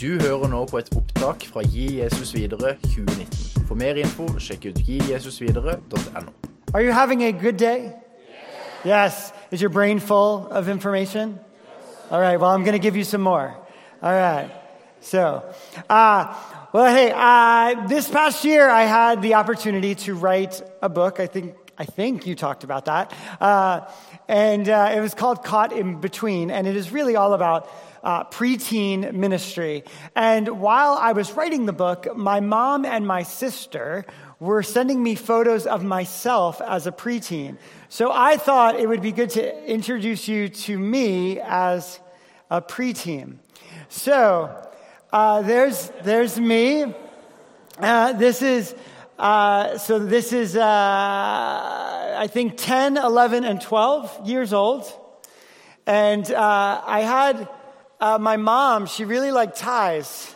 Du hører nå på et opptak fra Gi Jesus videre 2019. For mer info, sjekk ut gijesusvidere.no. Are you having a good day? Yes. Is your brain full of information? All right. Well, I'm going to give you some more. All right. So, uh, well, hey, uh, this past year I had the opportunity to write a book. I think I think you talked about that, uh, and uh, it was called "Caught in Between," and it is really all about uh, preteen ministry. And while I was writing the book, my mom and my sister were sending me photos of myself as a preteen. So I thought it would be good to introduce you to me as a preteen. So uh, there's there's me. Uh, this is uh, so this is uh, I think 10, 11, and 12 years old, and uh, I had uh, my mom. She really liked ties.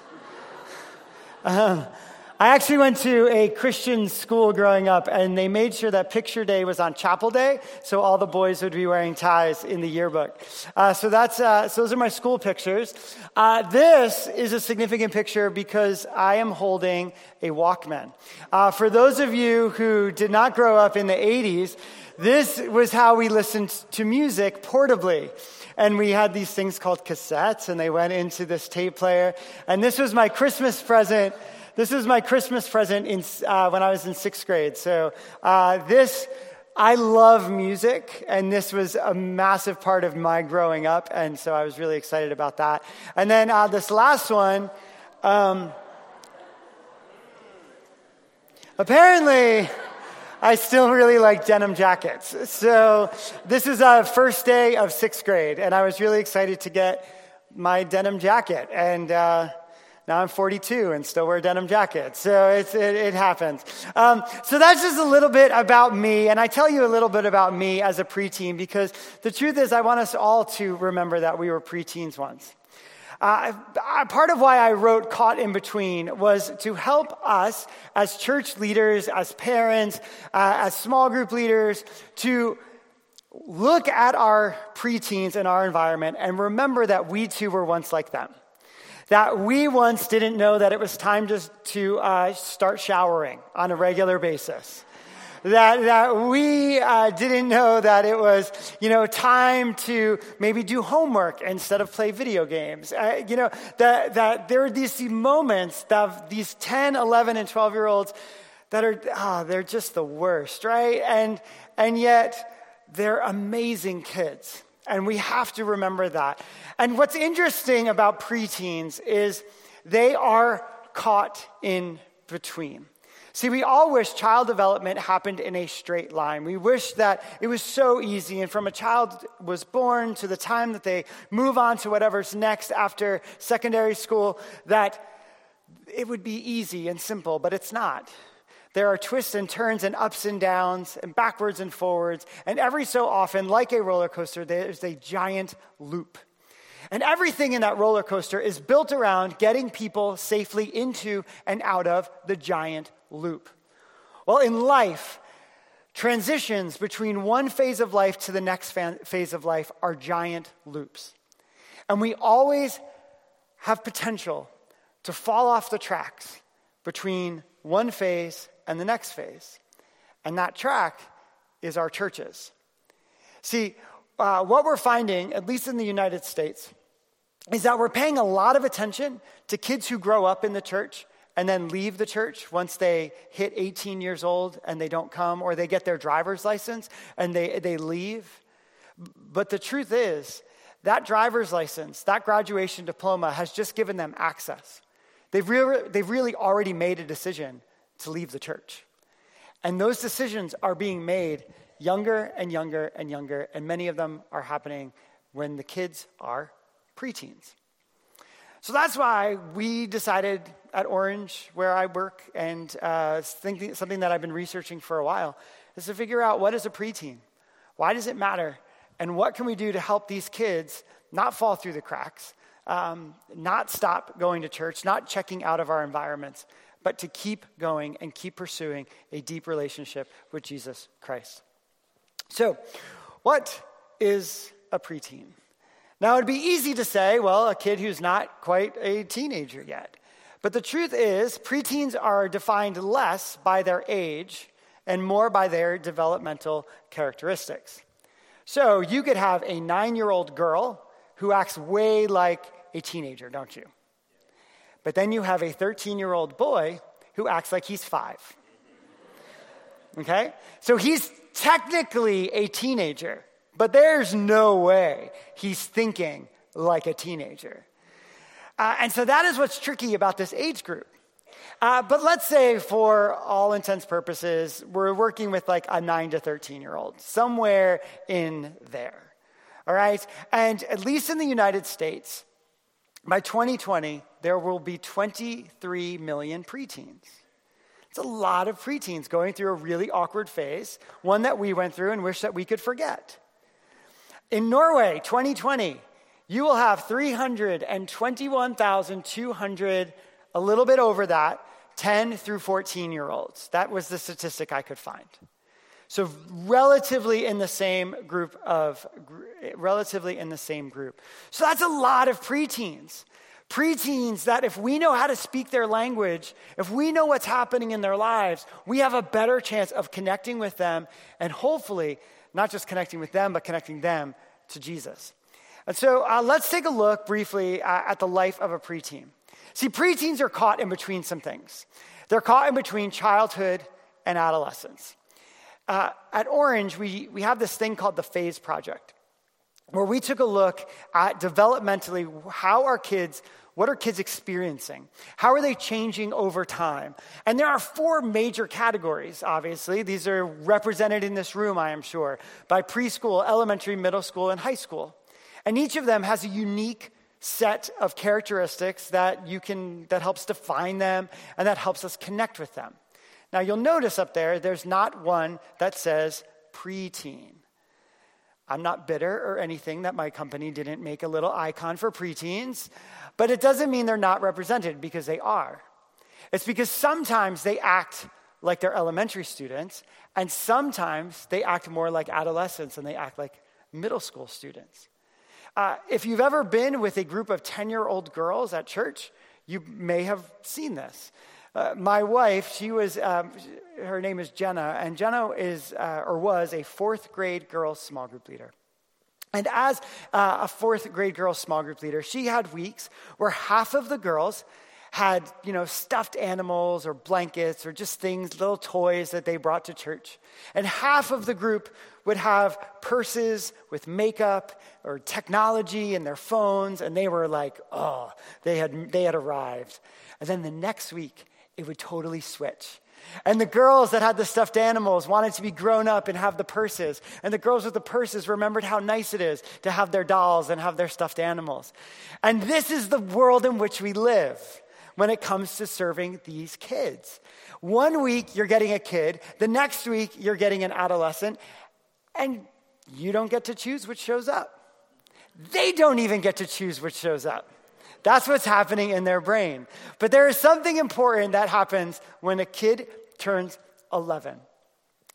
Um, I actually went to a Christian school growing up, and they made sure that picture day was on chapel day, so all the boys would be wearing ties in the yearbook. Uh, so that's uh, so those are my school pictures. Uh, this is a significant picture because I am holding a Walkman. Uh, for those of you who did not grow up in the '80s, this was how we listened to music portably. And we had these things called cassettes, and they went into this tape player. And this was my Christmas present this was my Christmas present in, uh, when I was in sixth grade. So uh, this, I love music, and this was a massive part of my growing up, and so I was really excited about that. And then uh, this last one, um, apparently. I still really like denim jackets. So this is a first day of sixth grade, and I was really excited to get my denim jacket. And uh, now I'm 42 and still wear denim jackets. So it, it, happens. Um, so that's just a little bit about me. And I tell you a little bit about me as a preteen because the truth is, I want us all to remember that we were preteens once. Uh, part of why I wrote Caught in Between was to help us as church leaders, as parents, uh, as small group leaders, to look at our preteens and our environment and remember that we too were once like them. That we once didn't know that it was time to, to uh, start showering on a regular basis. That, that we uh, didn't know that it was, you know, time to maybe do homework instead of play video games. Uh, you know, that, that there are these moments that these 10, 11, and 12 year olds that are, ah, oh, they're just the worst, right? And, and yet they're amazing kids. And we have to remember that. And what's interesting about preteens is they are caught in between. See, we all wish child development happened in a straight line. We wish that it was so easy, and from a child was born to the time that they move on to whatever's next after secondary school, that it would be easy and simple, but it's not. There are twists and turns and ups and downs and backwards and forwards. And every so often, like a roller coaster, there's a giant loop. And everything in that roller coaster is built around getting people safely into and out of the giant loop. Well, in life, transitions between one phase of life to the next phase of life are giant loops. And we always have potential to fall off the tracks between one phase and the next phase. And that track is our churches. See, uh, what we're finding, at least in the United States, is that we're paying a lot of attention to kids who grow up in the church and then leave the church once they hit 18 years old and they don't come, or they get their driver's license and they, they leave. But the truth is, that driver's license, that graduation diploma has just given them access. They've really, they've really already made a decision to leave the church. And those decisions are being made younger and younger and younger, and many of them are happening when the kids are preteens. So that's why we decided at Orange, where I work, and uh, thinking, something that I've been researching for a while, is to figure out what is a preteen? Why does it matter? And what can we do to help these kids not fall through the cracks, um, not stop going to church, not checking out of our environments, but to keep going and keep pursuing a deep relationship with Jesus Christ. So, what is a preteen? Now, it'd be easy to say, well, a kid who's not quite a teenager yet. But the truth is, preteens are defined less by their age and more by their developmental characteristics. So you could have a nine year old girl who acts way like a teenager, don't you? But then you have a 13 year old boy who acts like he's five. Okay? So he's technically a teenager, but there's no way he's thinking like a teenager. Uh, and so that is what's tricky about this age group. Uh, but let's say, for all intents purposes, we're working with like a 9 to 13 year old, somewhere in there. All right? And at least in the United States, by 2020, there will be 23 million preteens. It's a lot of preteens going through a really awkward phase, one that we went through and wish that we could forget. In Norway, 2020, you will have 321,200, a little bit over that, 10 through 14 year olds. That was the statistic I could find. So relatively in the same group of relatively in the same group. So that's a lot of preteens. Preteens that if we know how to speak their language, if we know what's happening in their lives, we have a better chance of connecting with them and hopefully not just connecting with them, but connecting them to Jesus. And so uh, let's take a look briefly uh, at the life of a preteen. See, preteens are caught in between some things. They're caught in between childhood and adolescence. Uh, at Orange, we, we have this thing called the Phase Project, where we took a look at developmentally how our kids what are kids experiencing? How are they changing over time? And there are four major categories, obviously. These are represented in this room, I am sure, by preschool, elementary, middle school, and high school. And each of them has a unique set of characteristics that you can that helps define them and that helps us connect with them. Now you'll notice up there there's not one that says preteen. I'm not bitter or anything that my company didn't make a little icon for preteens, but it doesn't mean they're not represented because they are. It's because sometimes they act like they're elementary students, and sometimes they act more like adolescents and they act like middle school students. Uh, if you've ever been with a group of 10 year old girls at church, you may have seen this. Uh, my wife, she was, um, her name is Jenna, and Jenna is, uh, or was, a fourth grade girls small group leader. And as uh, a fourth grade girls small group leader, she had weeks where half of the girls had, you know, stuffed animals or blankets or just things, little toys that they brought to church. And half of the group would have purses with makeup or technology in their phones, and they were like, oh, they had, they had arrived. And then the next week, it would totally switch. And the girls that had the stuffed animals wanted to be grown up and have the purses. And the girls with the purses remembered how nice it is to have their dolls and have their stuffed animals. And this is the world in which we live when it comes to serving these kids. One week you're getting a kid, the next week you're getting an adolescent, and you don't get to choose which shows up. They don't even get to choose which shows up. That's what's happening in their brain. But there is something important that happens when a kid turns 11.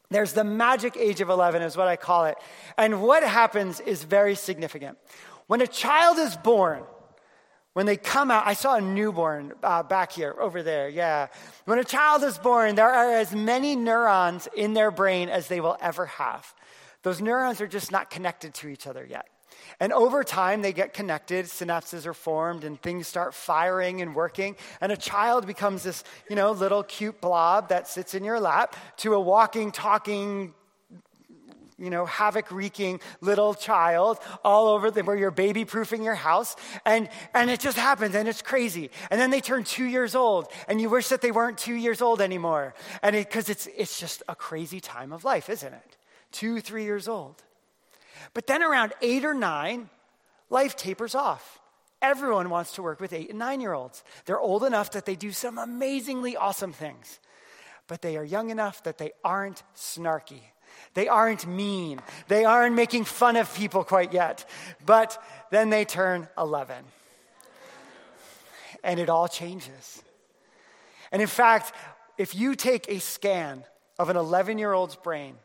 There's the magic age of 11, is what I call it. And what happens is very significant. When a child is born, when they come out, I saw a newborn uh, back here, over there, yeah. When a child is born, there are as many neurons in their brain as they will ever have. Those neurons are just not connected to each other yet. And over time, they get connected, synapses are formed, and things start firing and working. And a child becomes this, you know, little cute blob that sits in your lap to a walking, talking, you know, havoc wreaking little child all over the, where you're baby proofing your house. And, and it just happens and it's crazy. And then they turn two years old and you wish that they weren't two years old anymore. And because it, it's, it's just a crazy time of life, isn't it? Two, three years old. But then around eight or nine, life tapers off. Everyone wants to work with eight and nine year olds. They're old enough that they do some amazingly awesome things, but they are young enough that they aren't snarky. They aren't mean. They aren't making fun of people quite yet. But then they turn 11. And it all changes. And in fact, if you take a scan of an 11 year old's brain,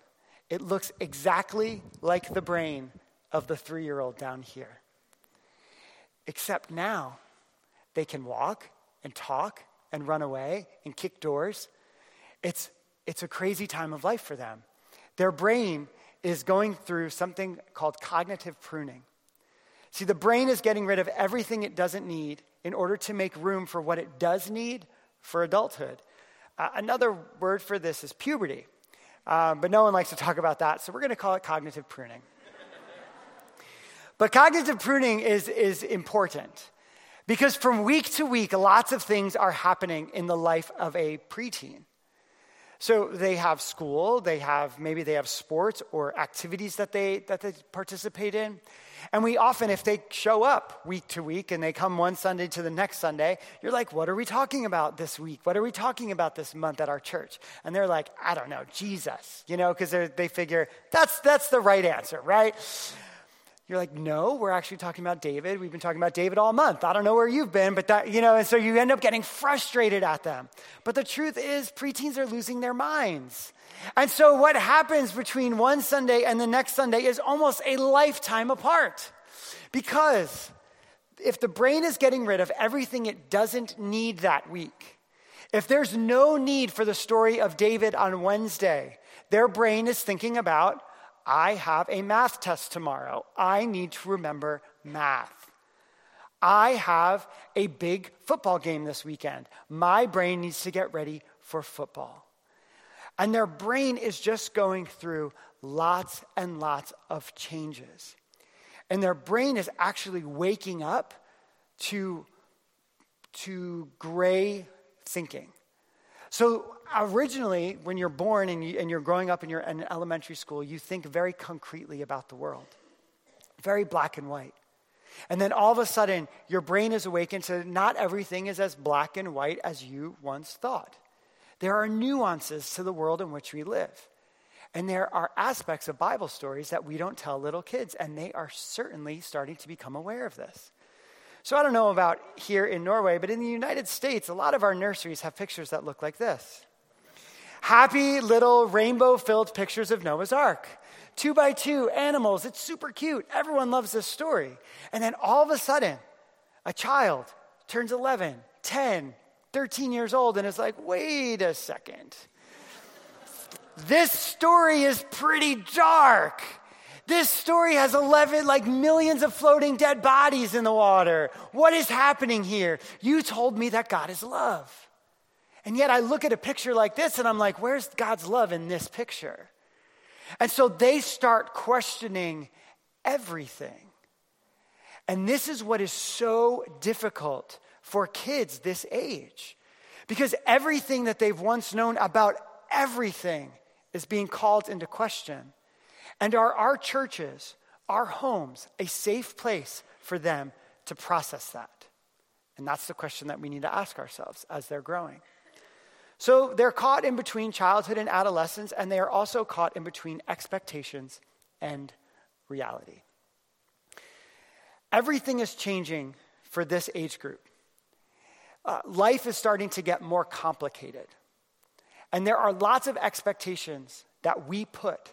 it looks exactly like the brain of the three year old down here. Except now, they can walk and talk and run away and kick doors. It's, it's a crazy time of life for them. Their brain is going through something called cognitive pruning. See, the brain is getting rid of everything it doesn't need in order to make room for what it does need for adulthood. Uh, another word for this is puberty, um, but no one likes to talk about that, so we're going to call it cognitive pruning. but cognitive pruning is, is important because from week to week, lots of things are happening in the life of a preteen. So they have school, they have maybe they have sports or activities that they that they participate in. And we often, if they show up week to week and they come one Sunday to the next Sunday, you're like, what are we talking about this week? What are we talking about this month at our church? And they're like, I don't know, Jesus, you know, because they figure that's, that's the right answer, right? You're like, no, we're actually talking about David. We've been talking about David all month. I don't know where you've been, but that, you know, and so you end up getting frustrated at them. But the truth is, preteens are losing their minds. And so what happens between one Sunday and the next Sunday is almost a lifetime apart. Because if the brain is getting rid of everything it doesn't need that week, if there's no need for the story of David on Wednesday, their brain is thinking about I have a math test tomorrow. I need to remember math. I have a big football game this weekend. My brain needs to get ready for football. And their brain is just going through lots and lots of changes. And their brain is actually waking up to, to gray thinking. So originally, when you're born and, you, you're growing up in, your, in elementary school, you think very concretely about the world, very black and white. And then all of a sudden, your brain is awakened to not everything is as black and white as you once thought. There are nuances to the world in which we live. And there are aspects of Bible stories that we don't tell little kids, and they are certainly starting to become aware of this. So I don't know about here in Norway, but in the United States, a lot of our nurseries have pictures that look like this happy little rainbow filled pictures of Noah's Ark. Two by two animals. It's super cute. Everyone loves this story. And then all of a sudden, a child turns 11, 10, 13 years old and is like, wait a second. This story is pretty dark. This story has 11, like millions of floating dead bodies in the water. What is happening here? You told me that God is love. And yet I look at a picture like this and I'm like, where's God's love in this picture? And so they start questioning everything. And this is what is so difficult for kids this age. Because everything that they've once known about everything is being called into question. And are our churches, our homes, a safe place for them to process that? And that's the question that we need to ask ourselves as they're growing. So they're caught in between childhood and adolescence, and they are also caught in between expectations and reality. Everything is changing for this age group. Uh, life is starting to get more complicated. And there are lots of expectations that we put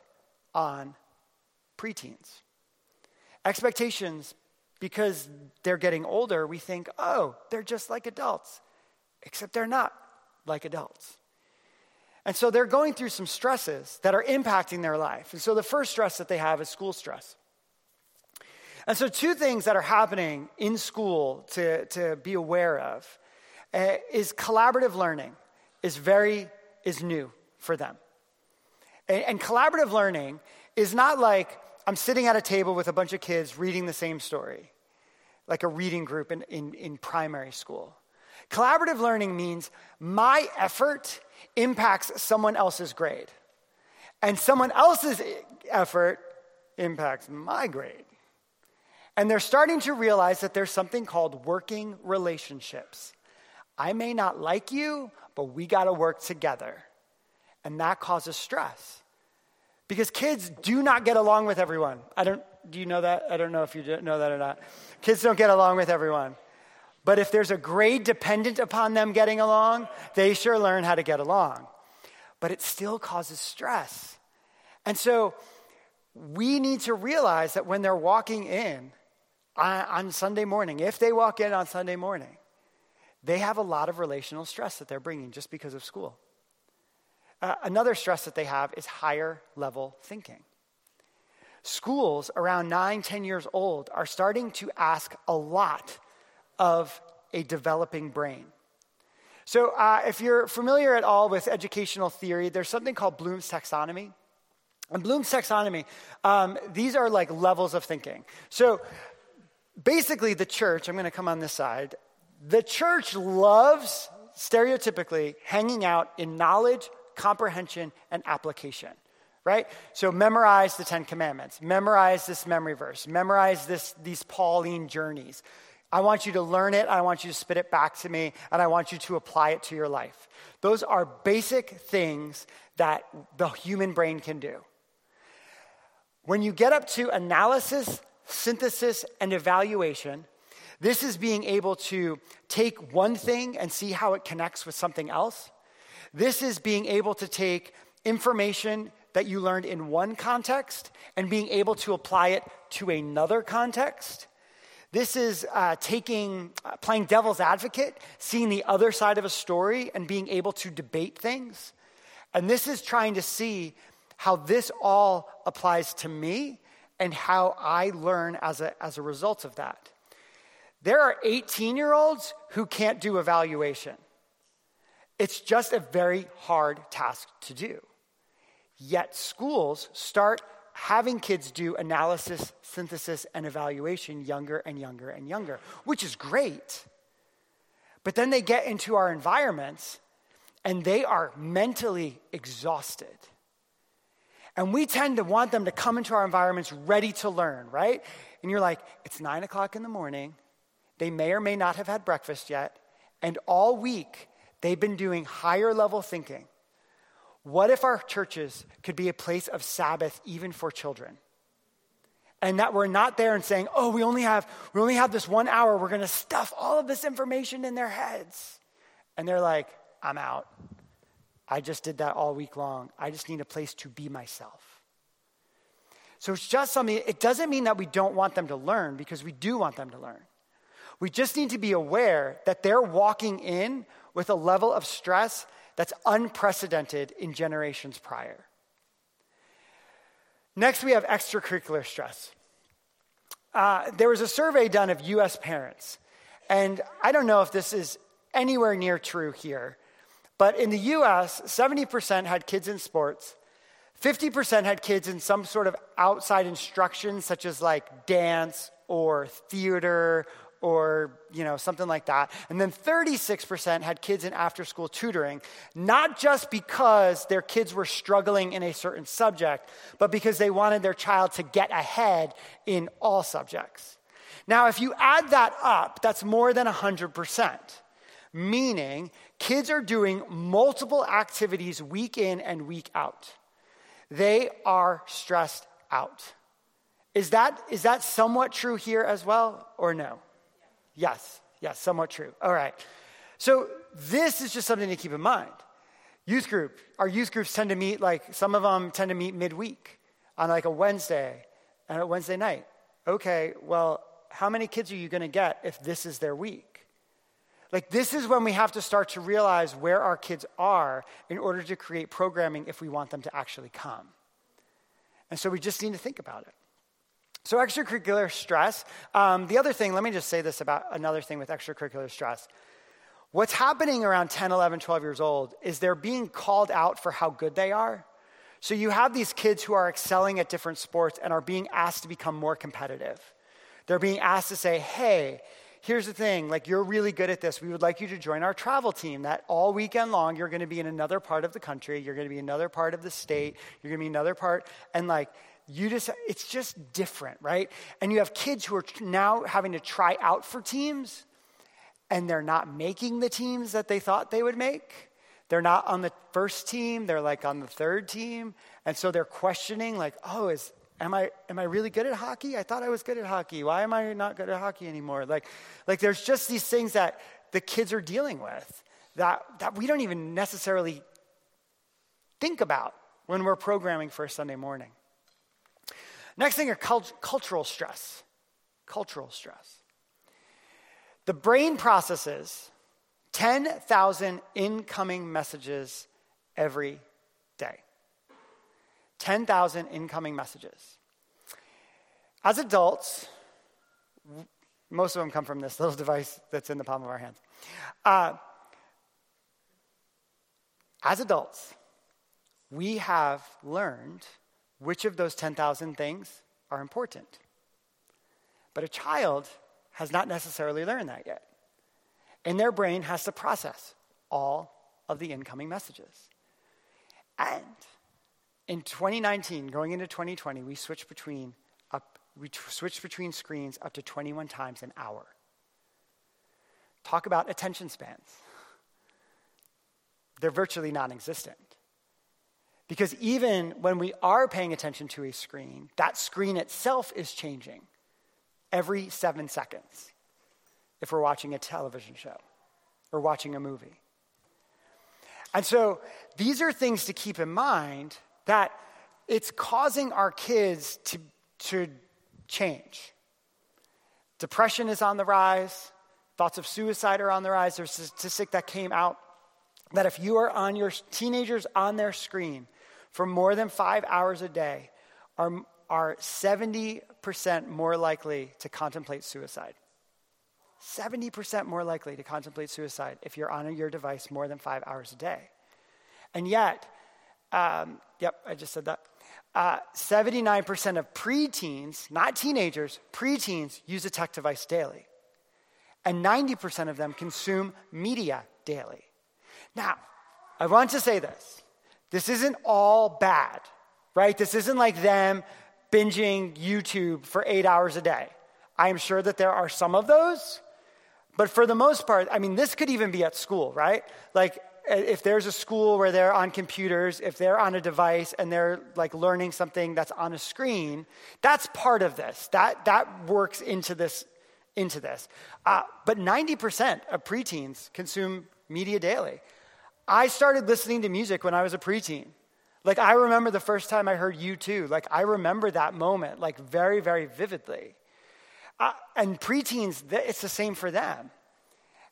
on preteens. Expectations, because they're getting older, we think, oh, they're just like adults, except they're not like adults. And so they're going through some stresses that are impacting their life. And so the first stress that they have is school stress. And so, two things that are happening in school to, to be aware of uh, is collaborative learning is very is new for them. And, and collaborative learning is not like I'm sitting at a table with a bunch of kids reading the same story, like a reading group in, in, in primary school. Collaborative learning means my effort impacts someone else's grade, and someone else's effort impacts my grade. And they're starting to realize that there's something called working relationships. I may not like you, but we got to work together. And that causes stress. Because kids do not get along with everyone. I don't, do you know that? I don't know if you know that or not. Kids don't get along with everyone. But if there's a grade dependent upon them getting along, they sure learn how to get along. But it still causes stress. And so we need to realize that when they're walking in, on Sunday morning, if they walk in on Sunday morning, they have a lot of relational stress that they're bringing just because of school. Uh, another stress that they have is higher level thinking. Schools around 9, 10 years old are starting to ask a lot of a developing brain. So, uh, if you're familiar at all with educational theory, there's something called Bloom's taxonomy. And Bloom's taxonomy, um, these are like levels of thinking. So, basically, the church, I'm going to come on this side, the church loves stereotypically hanging out in knowledge, comprehension, and application right? So memorize the Ten Commandments, memorize this memory verse, memorize this, these Pauline journeys. I want you to learn it, I want you to spit it back to me, and I want you to apply it to your life. Those are basic things that the human brain can do. When you get up to analysis, synthesis, and evaluation, this is being able to take one thing and see how it connects with something else. This is being able to take information that you learned in one context and being able to apply it to another context. This is uh, taking, uh, playing devil's advocate, seeing the other side of a story and being able to debate things. And this is trying to see how this all applies to me and how I learn as a, as a result of that. There are 18 year olds who can't do evaluation. It's just a very hard task to do. Yet schools start having kids do analysis, synthesis, and evaluation younger and younger and younger, which is great. But then they get into our environments and they are mentally exhausted. And we tend to want them to come into our environments ready to learn, right? And you're like, it's nine o'clock in the morning. They may or may not have had breakfast yet. And all week, they've been doing higher level thinking. What if our churches could be a place of Sabbath even for children? And that we're not there and saying, oh, we only have, we only have this one hour. We're going to stuff all of this information in their heads. And they're like, I'm out. I just did that all week long. I just need a place to be myself. So it's just something, it doesn't mean that we don't want them to learn because we do want them to learn. We just need to be aware that they're walking in with a level of stress that's unprecedented in generations prior. Next, we have extracurricular stress. Uh, there was a survey done of US parents, and I don't know if this is anywhere near true here, but in the US, 70% had kids in sports, 50% had kids in some sort of outside instruction, such as like dance or theater or you know something like that. And then 36% had kids in after school tutoring not just because their kids were struggling in a certain subject but because they wanted their child to get ahead in all subjects. Now if you add that up that's more than 100% meaning kids are doing multiple activities week in and week out. They are stressed out. Is that, is that somewhat true here as well or no Yes, yes, somewhat true. All right. So this is just something to keep in mind. Youth group, our youth groups tend to meet like, some of them tend to meet midweek on like a Wednesday and a Wednesday night. Okay, well, how many kids are you going to get if this is their week? Like, this is when we have to start to realize where our kids are in order to create programming if we want them to actually come. And so we just need to think about it. So, extracurricular stress. Um, the other thing, let me just say this about another thing with extracurricular stress. What's happening around 10, 11, 12 years old is they're being called out for how good they are. So, you have these kids who are excelling at different sports and are being asked to become more competitive. They're being asked to say, hey, here's the thing like you're really good at this we would like you to join our travel team that all weekend long you're going to be in another part of the country you're going to be another part of the state you're going to be another part and like you just, it's just different, right? And you have kids who are now having to try out for teams and they're not making the teams that they thought they would make. They're not on the first team, they're like on the third team. And so they're questioning, like, oh, is, am I, am I really good at hockey? I thought I was good at hockey. Why am I not good at hockey anymore? Like, like there's just these things that the kids are dealing with that, that we don't even necessarily think about when we're programming for a Sunday morning. Next thing are cult- cultural stress. cultural stress. The brain processes 10,000 incoming messages every day. 10,000 incoming messages. As adults, most of them come from this little device that's in the palm of our hands. Uh, as adults, we have learned which of those 10,000 things are important. But a child has not necessarily learned that yet. And their brain has to process all of the incoming messages. And in 2019, going into 2020, we switched between up, we switched between screens up to 21 times an hour. Talk about attention spans. They're virtually non existent. Because even when we are paying attention to a screen, that screen itself is changing every seven seconds if we're watching a television show or watching a movie. And so these are things to keep in mind that it's causing our kids to, to change. Depression is on the rise, thoughts of suicide are on the rise. There's a statistic that came out that if you are on your teenagers on their screen for more than five hours a day, are, are 70% more likely to contemplate suicide. 70% more likely to contemplate suicide if you're on your device more than five hours a day. And yet, um, yep, I just said that. Uh, 79% of preteens, not teenagers, preteens use a tech device daily. And 90% of them consume media daily. Now, I want to say this this isn't all bad, right? This isn't like them binging YouTube for eight hours a day. I am sure that there are some of those, but for the most part, I mean, this could even be at school, right? Like, if there's a school where they're on computers, if they're on a device and they're like learning something that's on a screen, that's part of this. That, that works into this. Into this. Uh, but 90% of preteens consume media daily. I started listening to music when I was a preteen. Like, I remember the first time I heard U2. Like, I remember that moment, like, very, very vividly. Uh, and preteens, it's the same for them.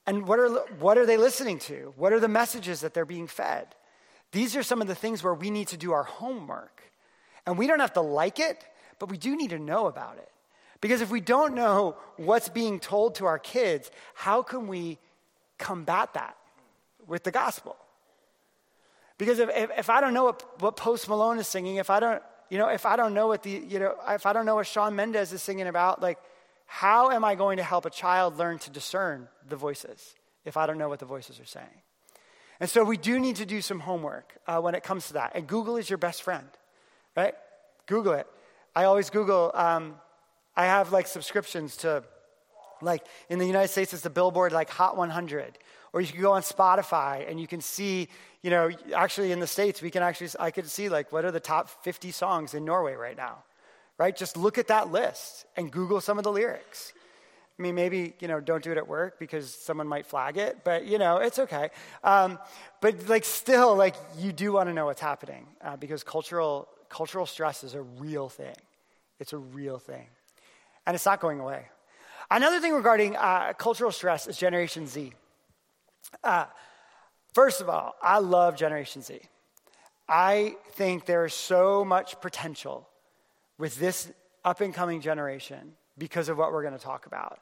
And what are, what are they listening to? What are the messages that they're being fed? These are some of the things where we need to do our homework. And we don't have to like it, but we do need to know about it. Because if we don't know what's being told to our kids, how can we combat that with the gospel? Because if, if, if, I don't know what, what Post Malone is singing, if I don't, you know, if I don't know what the, you know, if I don't know what Shawn Mendes is singing about, like, how am I going to help a child learn to discern the voices if I don't know what the voices are saying? And so we do need to do some homework uh, when it comes to that. And Google is your best friend, right? Google it. I always Google, um, I have like subscriptions to, like in the United States, it's the Billboard like Hot 100 or you can go on Spotify and you can see, you know, actually in the States, we can actually, I could see like what are the top 50 songs in Norway right now, right? Just look at that list and Google some of the lyrics. I mean, maybe, you know, don't do it at work because someone might flag it, but, you know, it's okay. Um, but, like, still, like, you do want to know what's happening uh, because cultural, cultural stress is a real thing. It's a real thing. And it's not going away. Another thing regarding uh, cultural stress is Generation Z. Uh, first of all, I love Generation Z. I think there is so much potential with this up and coming generation because of what we're going to talk about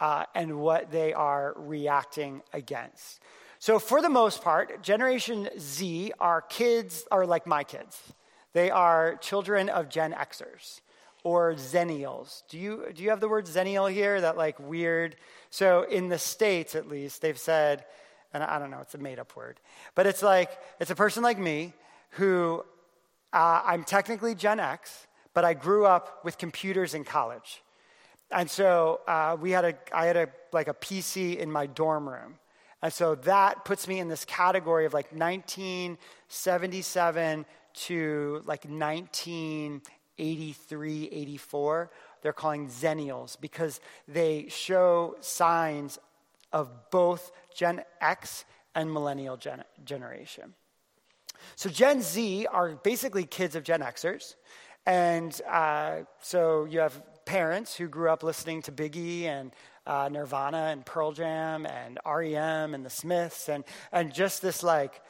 uh, and what they are reacting against. So, for the most part, Generation Z are kids, are like my kids. They are children of Gen Xers or Zennials. Do you, do you have the word Zennial here? That like weird. So, in the States at least, they've said and I don't know, it's a made up word. But it's like, it's a person like me who uh, I'm technically Gen X, but I grew up with computers in college. And so uh, we had a, I had a, like a PC in my dorm room. And so that puts me in this category of like 1977 to like 1983, 84. They're calling Zennials because they show signs of both Gen X and millennial gen- generation. So Gen Z are basically kids of Gen Xers, And uh, so you have parents who grew up listening to Biggie and uh, Nirvana and Pearl Jam and REM and the Smiths and, and just this like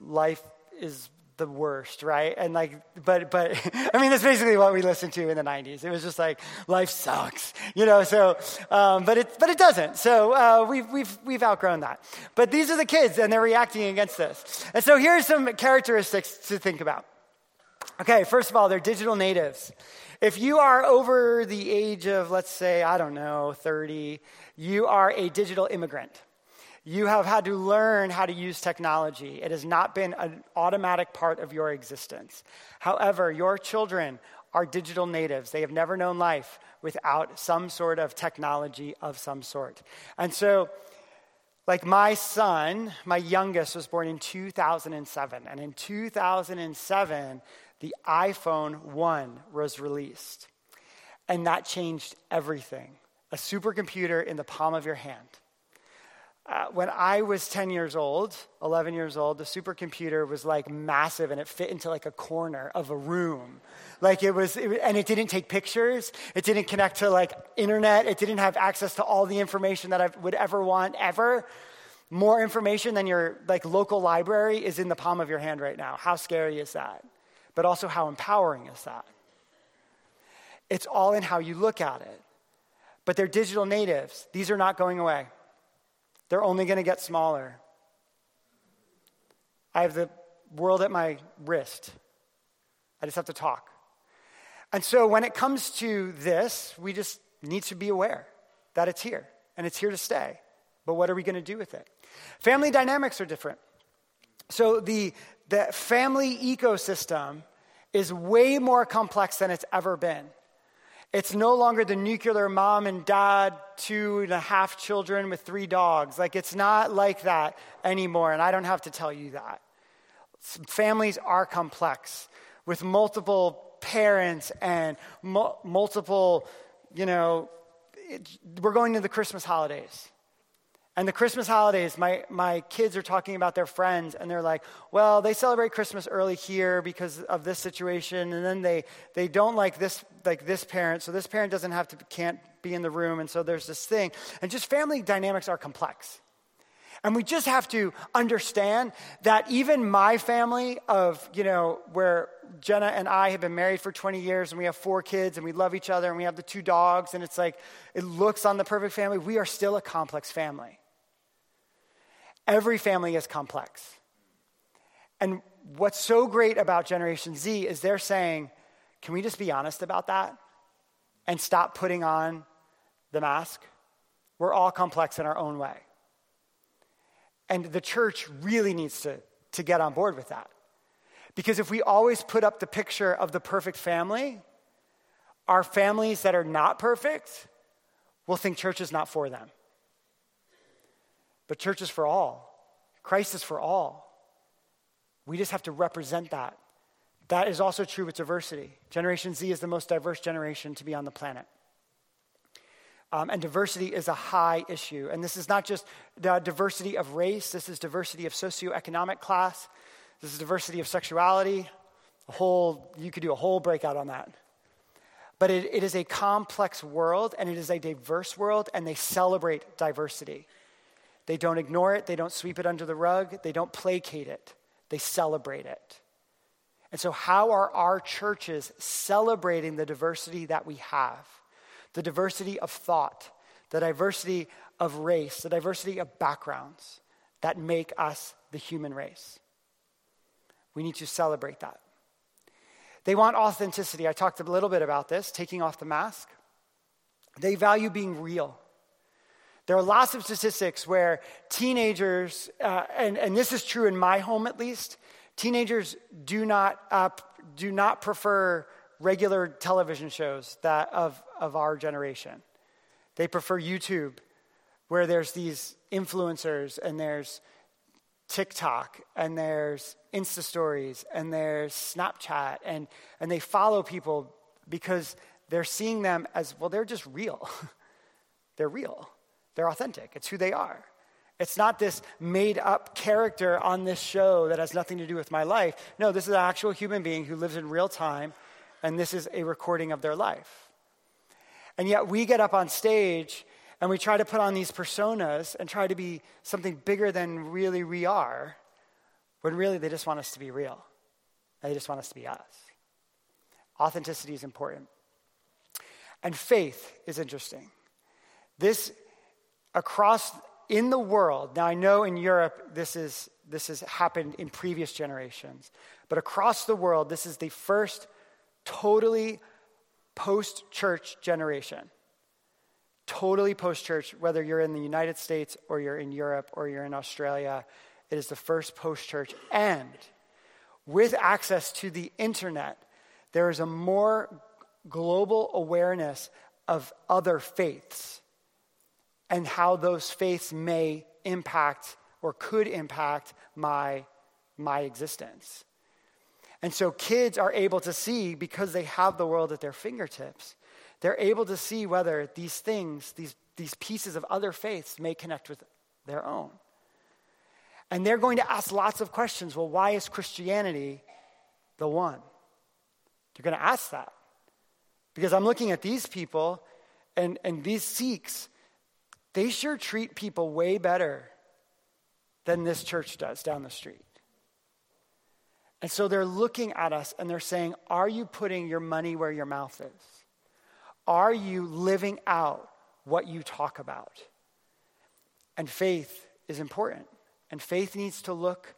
life is the worst, right? And like, but, but, I mean, that's basically what we listened to in the 90s. It was just like, life sucks, you know, so, um, but it, but it doesn't. So, uh, we've, we've, we've outgrown that. But these are the kids and they're reacting against this. And so here's some characteristics to think about. Okay, first of all, they're digital natives. If you are over the age of, let's say, I don't know, 30, you are a digital immigrant. You have had to learn how to use technology. It has not been an automatic part of your existence. However, your children are digital natives. They have never known life without some sort of technology of some sort. And so, like my son, my youngest, was born in 2007. And in 2007, the iPhone 1 was released. And that changed everything. A supercomputer in the palm of your hand. Uh, when I was 10 years old, 11 years old, the supercomputer was like massive and it fit into like a corner of a room. Like it was, it, and it didn't take pictures. It didn't connect to like internet. It didn't have access to all the information that I would ever want ever. More information than your like local library is in the palm of your hand right now. How scary is that? But also how empowering is that? It's all in how you look at it. But they're digital natives. These are not going away. They're only going to get smaller. I have the world at my wrist. I just have to talk. And so when it comes to this, we just need to be aware that it's here and it's here to stay. But what are we going to do with it? Family dynamics are different. So the, the family ecosystem is way more complex than it's ever been. It's no longer the nuclear mom and dad, two and a half children with three dogs. Like, it's not like that anymore, and I don't have to tell you that. Families are complex with multiple parents and mu- multiple, you know, it, we're going to the Christmas holidays. And the Christmas holidays, my, my kids are talking about their friends, and they're like, well, they celebrate Christmas early here because of this situation, and then they, they don't like this, like this parent, so this parent doesn't have to, can't be in the room, and so there's this thing. And just family dynamics are complex. And we just have to understand that even my family of, you know, where Jenna and I have been married for 20 years and we have four kids and we love each other and we have the two dogs and it's like, it looks on the perfect family, we are still a complex family. Every family is complex. And what's so great about Generation Z is they're saying, can we just be honest about that and stop putting on the mask? We're all complex in our own way. And the church really needs to, to get on board with that. Because if we always put up the picture of the perfect family, our families that are not perfect will think church is not for them. But church is for all, Christ is for all. We just have to represent that. That is also true with diversity. Generation Z is the most diverse generation to be on the planet. Um, and diversity is a high issue. And this is not just the diversity of race, this is diversity of socioeconomic class, this is diversity of sexuality. A whole, you could do a whole breakout on that. But it, it is a complex world and it is a diverse world, and they celebrate diversity. They don't ignore it, they don't sweep it under the rug, they don't placate it, they celebrate it. And so, how are our churches celebrating the diversity that we have? The diversity of thought, the diversity of race, the diversity of backgrounds that make us the human race. We need to celebrate that. They want authenticity. I talked a little bit about this, taking off the mask. They value being real. There are lots of statistics where teenagers, uh, and, and this is true in my home at least, teenagers do not, uh, do not prefer regular television shows that of, of our generation. They prefer YouTube, where there's these influencers and there's TikTok and there's Insta stories and there's Snapchat, and, and they follow people because they're seeing them as well, they're just real. they're real. They're authentic, it's who they are. It's not this made up character on this show that has nothing to do with my life. No, this is an actual human being who lives in real time and this is a recording of their life. And yet we get up on stage and we try to put on these personas and try to be something bigger than really we are, when really they just want us to be real. They just want us to be us. Authenticity is important. And faith is interesting. This across in the world, now I know in Europe this is this has happened in previous generations, but across the world, this is the first totally post church generation totally post church, whether you're in the United States or you're in Europe or you're in Australia. It is the first post church. And with access to the internet, there is a more global awareness of other faiths and how those faiths may impact or could impact my, my existence. And so kids are able to see because they have the world at their fingertips they're able to see whether these things, these, these pieces of other faiths, may connect with their own. And they're going to ask lots of questions. Well, why is Christianity the one? They're going to ask that. Because I'm looking at these people and, and these Sikhs, they sure treat people way better than this church does down the street. And so they're looking at us and they're saying, Are you putting your money where your mouth is? Are you living out what you talk about? And faith is important. And faith needs to look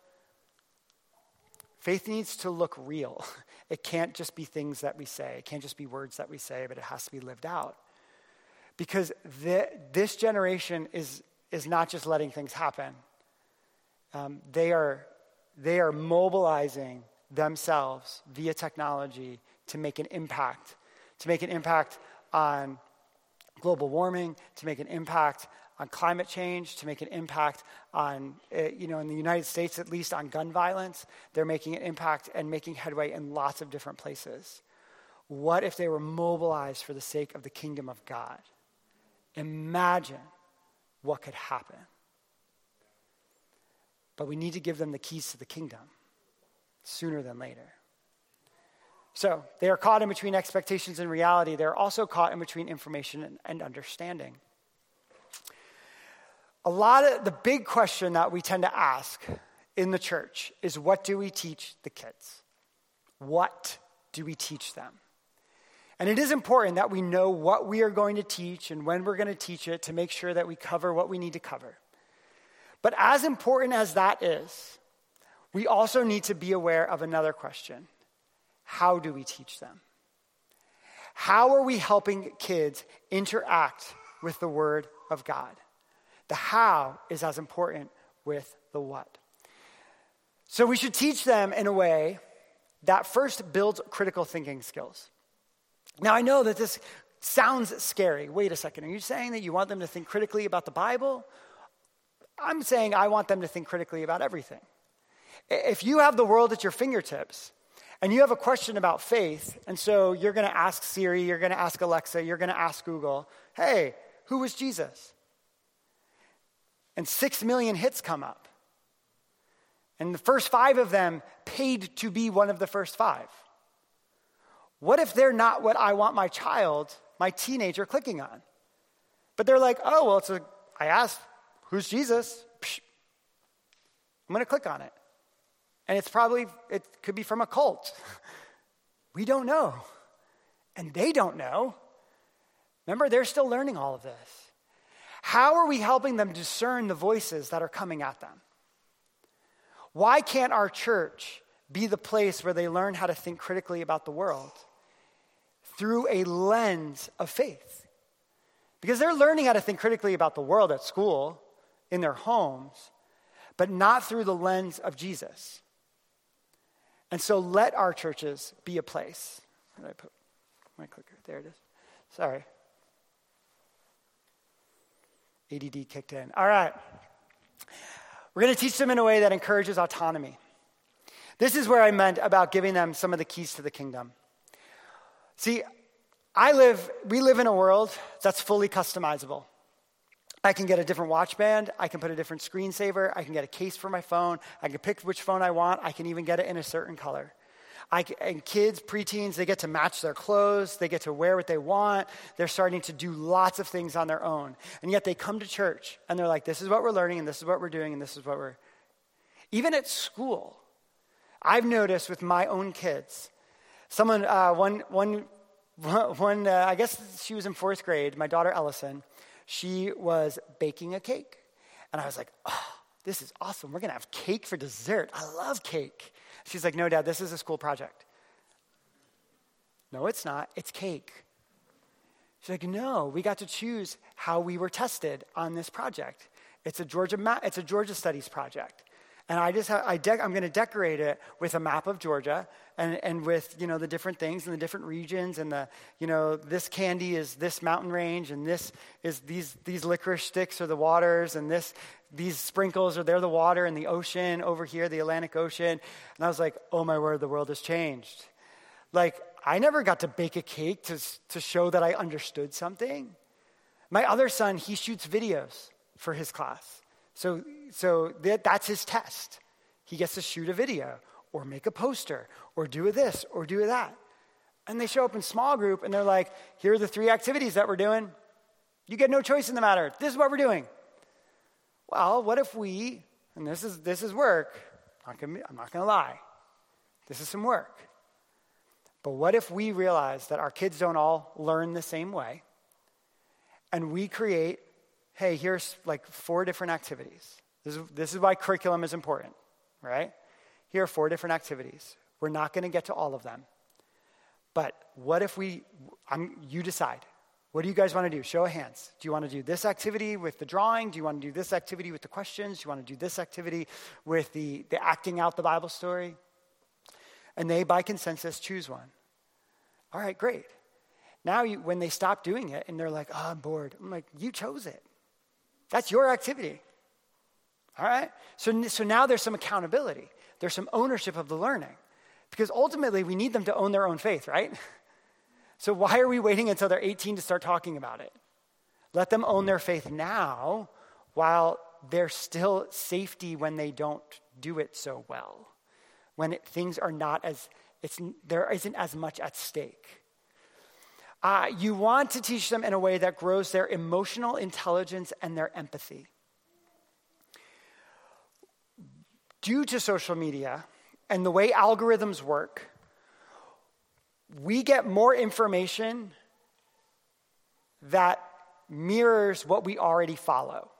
faith needs to look real. It can't just be things that we say. It can't just be words that we say, but it has to be lived out. Because the, this generation is, is not just letting things happen. Um, they, are, they are mobilizing themselves via technology to make an impact, to make an impact on global warming, to make an impact on climate change, to make an impact on, eh, you know, in the United States at least, on gun violence. They're making an impact and making headway in lots of different places. What if they were mobilized for the sake of the kingdom of God? Imagine what could happen. But we need to give them the keys to the kingdom sooner than later. So they are caught in between expectations and reality. They're also caught in between information and, and understanding. A lot of the big question that we tend to ask in the church is what do we teach the kids? What do we teach them? And it is important that we know what we are going to teach and when we're going to teach it to make sure that we cover what we need to cover. But as important as that is, we also need to be aware of another question how do we teach them? How are we helping kids interact with the Word of God? The how is as important with the what. So we should teach them in a way that first builds critical thinking skills. Now, I know that this sounds scary. Wait a second. Are you saying that you want them to think critically about the Bible? I'm saying I want them to think critically about everything. If you have the world at your fingertips, and you have a question about faith, and so you're going to ask Siri, you're going to ask Alexa, you're going to ask Google, hey, who was Jesus? And six million hits come up. And the first five of them paid to be one of the first five. What if they're not what I want my child, my teenager, clicking on? But they're like, oh, well, it's a, I asked, who's Jesus? Psh, I'm going to click on it. And it's probably, it could be from a cult. We don't know. And they don't know. Remember, they're still learning all of this. How are we helping them discern the voices that are coming at them? Why can't our church be the place where they learn how to think critically about the world through a lens of faith? Because they're learning how to think critically about the world at school, in their homes, but not through the lens of Jesus. And so let our churches be a place. Where did I put my clicker? There it is. Sorry. ADD kicked in. All right. We're going to teach them in a way that encourages autonomy. This is where I meant about giving them some of the keys to the kingdom. See, I live, we live in a world that's fully customizable. I can get a different watch band. I can put a different screensaver. I can get a case for my phone. I can pick which phone I want. I can even get it in a certain color. I, and kids, preteens, they get to match their clothes, they get to wear what they want, they're starting to do lots of things on their own. And yet they come to church and they're like, this is what we're learning, and this is what we're doing, and this is what we're. Even at school, I've noticed with my own kids, someone, uh, one, one, one uh, I guess she was in fourth grade, my daughter Ellison, she was baking a cake. And I was like, oh, this is awesome. We're going to have cake for dessert. I love cake. She's like, No, Dad, this is a school project. No, it's not. It's cake. She's like, No, we got to choose how we were tested on this project. It's a Georgia, it's a Georgia Studies project. And I just have, I I'm going to decorate it with a map of Georgia and, and with, you know, the different things and the different regions and the, you know, this candy is this mountain range and this is these, these licorice sticks are the waters and this, these sprinkles are they're the water and the ocean over here, the Atlantic Ocean. And I was like, oh my word, the world has changed. Like, I never got to bake a cake to, to show that I understood something. My other son, he shoots videos for his class. So, so that, that's his test. He gets to shoot a video or make a poster or do this or do that. And they show up in small group and they're like, here are the three activities that we're doing. You get no choice in the matter. This is what we're doing. Well, what if we, and this is, this is work, I'm not going to lie, this is some work. But what if we realize that our kids don't all learn the same way? And we create, hey, here's like four different activities. This is, this is why curriculum is important, right? Here are four different activities. We're not going to get to all of them. But what if we, I'm, you decide, what do you guys want to do? Show of hands. Do you want to do this activity with the drawing? Do you want to do this activity with the questions? Do you want to do this activity with the, the acting out the Bible story? And they, by consensus, choose one. All right, great. Now, you, when they stop doing it and they're like, oh, I'm bored, I'm like, you chose it. That's your activity. All right? So, so now there's some accountability, there's some ownership of the learning. Because ultimately, we need them to own their own faith, right? So why are we waiting until they're 18 to start talking about it? Let them own their faith now while there's still safety when they don't do it so well. When it, things are not as, it's, there isn't as much at stake. Uh, you want to teach them in a way that grows their emotional intelligence and their empathy. Due to social media and the way algorithms work, we get more information that mirrors what we already follow.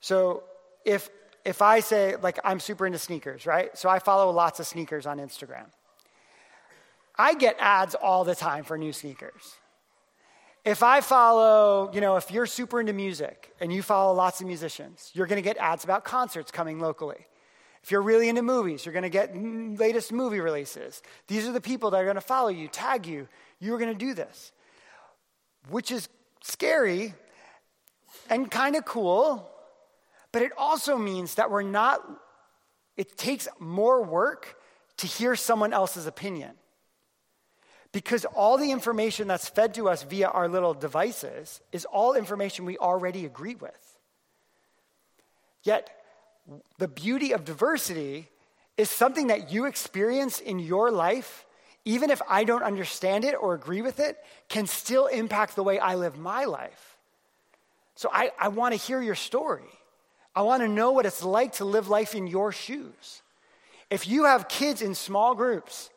So if if I say like I'm super into sneakers, right? So I follow lots of sneakers on Instagram. I get ads all the time for new sneakers. If I follow, you know, if you're super into music and you follow lots of musicians, you're going to get ads about concerts coming locally. If you're really into movies, you're going to get latest movie releases. These are the people that are going to follow you, tag you. You're going to do this, which is scary and kind of cool, but it also means that we're not, it takes more work to hear someone else's opinion. Because all the information that's fed to us via our little devices is all information we already agree with. Yet, the beauty of diversity is something that you experience in your life, even if I don't understand it or agree with it, can still impact the way I live my life. So I, I want to hear your story. I want to know what it's like to live life in your shoes. If you have kids in small groups,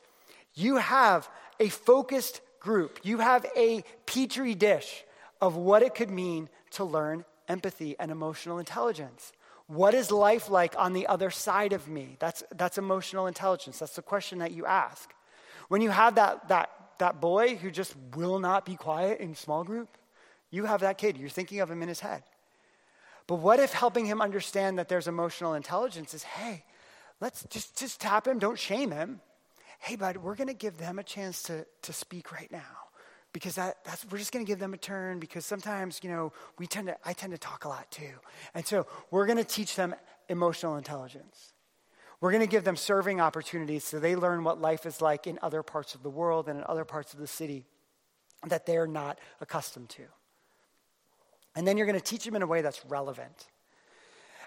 you have a focused group, you have a petri dish of what it could mean to learn empathy and emotional intelligence. What is life like on the other side of me? That's, that's emotional intelligence. That's the question that you ask. When you have that, that, that boy who just will not be quiet in small group, you have that kid. You're thinking of him in his head. But what if helping him understand that there's emotional intelligence is, hey, let's just, just tap him, don't shame him. Hey, bud, we're going to give them a chance to, to speak right now because that, that's, we're just going to give them a turn because sometimes, you know, we tend to, I tend to talk a lot too. And so we're going to teach them emotional intelligence. We're going to give them serving opportunities so they learn what life is like in other parts of the world and in other parts of the city that they're not accustomed to. And then you're going to teach them in a way that's relevant.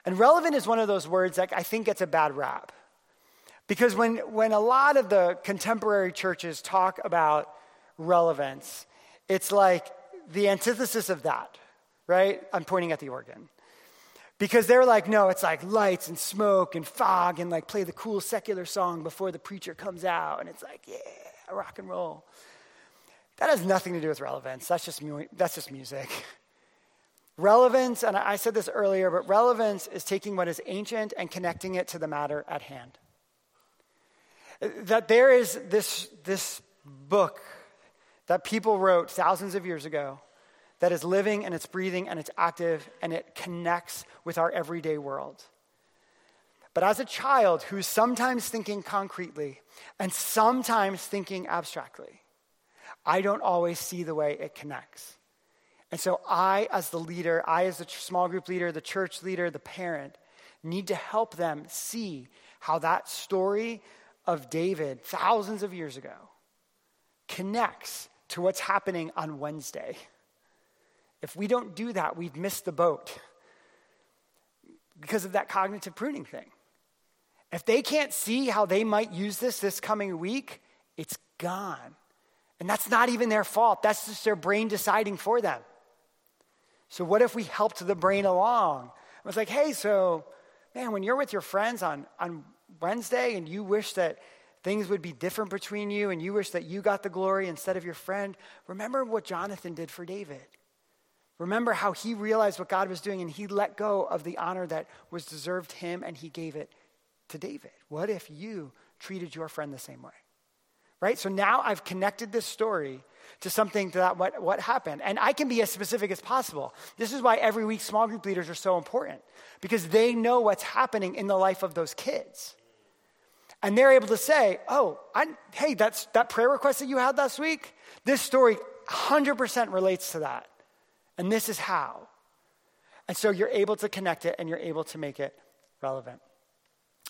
And relevant is one of those words that I think gets a bad rap. Because when, when a lot of the contemporary churches talk about relevance, it's like the antithesis of that, right? I'm pointing at the organ. Because they're like, no, it's like lights and smoke and fog and like play the cool secular song before the preacher comes out. And it's like, yeah, rock and roll. That has nothing to do with relevance. That's just, mu- that's just music. Relevance, and I said this earlier, but relevance is taking what is ancient and connecting it to the matter at hand. That there is this, this book that people wrote thousands of years ago that is living and it's breathing and it's active and it connects with our everyday world. But as a child who's sometimes thinking concretely and sometimes thinking abstractly, I don't always see the way it connects. And so I, as the leader, I, as the small group leader, the church leader, the parent, need to help them see how that story of David thousands of years ago connects to what's happening on Wednesday. If we don't do that, we've missed the boat because of that cognitive pruning thing. If they can't see how they might use this this coming week, it's gone. And that's not even their fault. That's just their brain deciding for them. So, what if we helped the brain along? I was like, hey, so, man, when you're with your friends on, on Wednesday and you wish that things would be different between you and you wish that you got the glory instead of your friend, remember what Jonathan did for David. Remember how he realized what God was doing and he let go of the honor that was deserved him and he gave it to David. What if you treated your friend the same way? Right? So now I've connected this story to something that what, what happened. And I can be as specific as possible. This is why every week small group leaders are so important because they know what's happening in the life of those kids. And they're able to say, oh, I, hey, that's, that prayer request that you had last week, this story 100% relates to that. And this is how. And so you're able to connect it and you're able to make it relevant.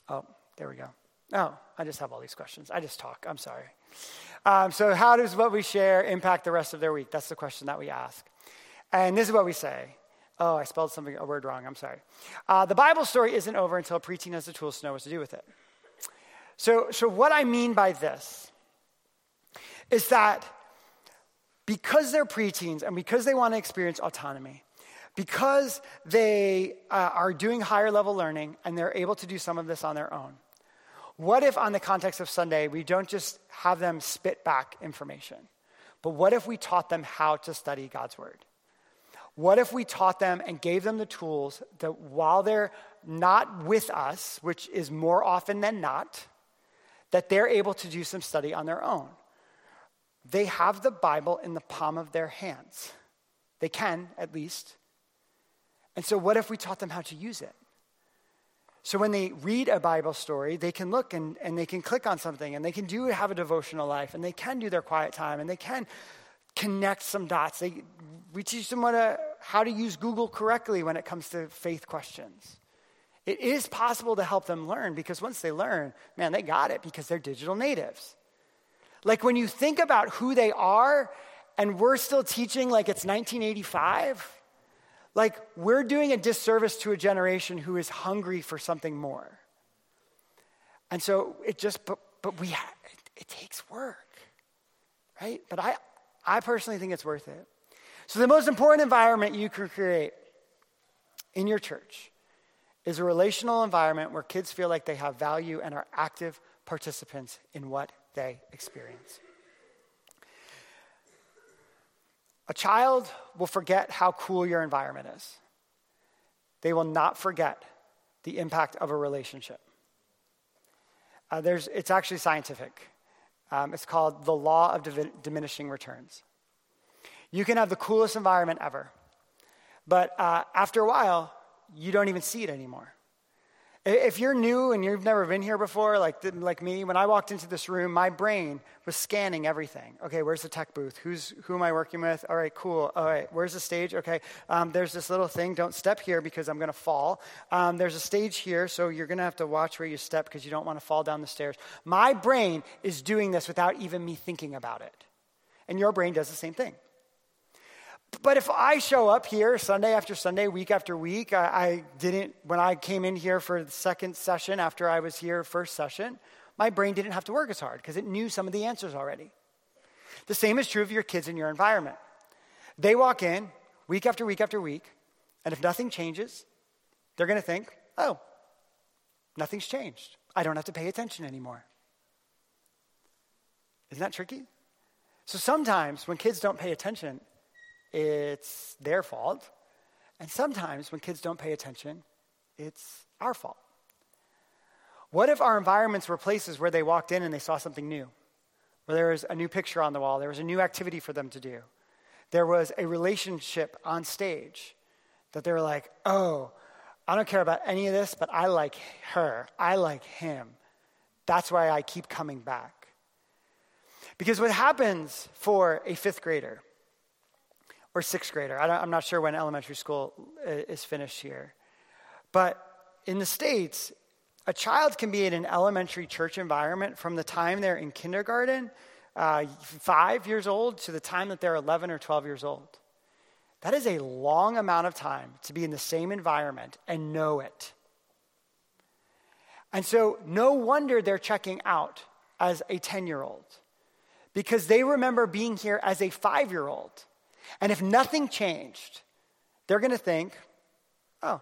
Oh, there we go. Oh, I just have all these questions. I just talk. I'm sorry. Um, so, how does what we share impact the rest of their week? That's the question that we ask. And this is what we say. Oh, I spelled something, a word wrong. I'm sorry. Uh, the Bible story isn't over until preaching has the tools to know what to do with it. So, so what I mean by this is that because they're preteens and because they want to experience autonomy, because they uh, are doing higher level learning and they're able to do some of this on their own, what if, on the context of Sunday, we don't just have them spit back information, but what if we taught them how to study God's Word? What if we taught them and gave them the tools that while they're not with us, which is more often than not, that they're able to do some study on their own. They have the Bible in the palm of their hands. They can, at least. And so, what if we taught them how to use it? So, when they read a Bible story, they can look and, and they can click on something and they can do have a devotional life and they can do their quiet time and they can connect some dots. They, we teach them what a, how to use Google correctly when it comes to faith questions. It is possible to help them learn because once they learn, man, they got it because they're digital natives. Like when you think about who they are, and we're still teaching like it's 1985, like we're doing a disservice to a generation who is hungry for something more. And so it just, but, but we, it, it takes work, right? But I, I personally think it's worth it. So the most important environment you can create in your church is a relational environment where kids feel like they have value and are active participants in what they experience. A child will forget how cool your environment is. They will not forget the impact of a relationship. Uh, there's, it's actually scientific. Um, it's called the law of divi- diminishing returns. You can have the coolest environment ever, but uh, after a while, you don't even see it anymore. If you're new and you've never been here before, like, like me, when I walked into this room, my brain was scanning everything. Okay, where's the tech booth? Who's, who am I working with? All right, cool. All right, where's the stage? Okay, um, there's this little thing. Don't step here because I'm going to fall. Um, there's a stage here, so you're going to have to watch where you step because you don't want to fall down the stairs. My brain is doing this without even me thinking about it. And your brain does the same thing. But if I show up here Sunday after Sunday, week after week, I, I, didn't, when I came in here for the second session after I was here first session, my brain didn't have to work as hard because it knew some of the answers already. The same is true of your kids in your environment. They walk in week after week after week, and if nothing changes, they're going to think, oh, nothing's changed. I don't have to pay attention anymore. Isn't that tricky? So sometimes when kids don't pay attention, it's their fault. And sometimes when kids don't pay attention, it's our fault. What if our environments were places where they walked in and they saw something new? Where there was a new picture on the wall, there was a new activity for them to do, there was a relationship on stage that they were like, oh, I don't care about any of this, but I like her, I like him. That's why I keep coming back. Because what happens for a fifth grader or sixth grader, I am not sure when elementary school uh, is finished here, but in the States, a child can be in an elementary church environment from the time they're in kindergarten, uh, five years old, to the time that they're 11 or 12 years old. That is a long amount of time to be in the same environment and know it. And so, no wonder they're checking out as a 10 year old because they remember being here as a five year old. And if nothing changed, they're going to think, oh,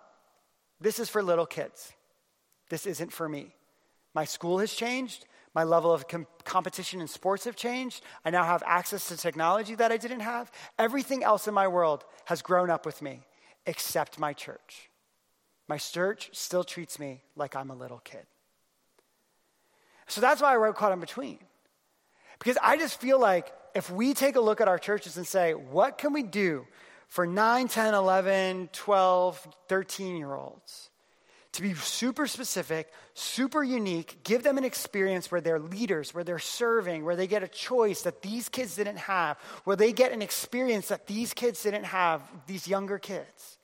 this is for little kids. This isn't for me. My school has changed. My level of com- competition in sports have changed. I now have access to technology that I didn't have. Everything else in my world has grown up with me except my church. My church still treats me like I'm a little kid. So that's why I wrote Caught in Between. Because I just feel like if we take a look at our churches and say, what can we do for 9, 10, 11, 12, 13 year olds to be super specific, super unique, give them an experience where they're leaders, where they're serving, where they get a choice that these kids didn't have, where they get an experience that these kids didn't have, these younger kids.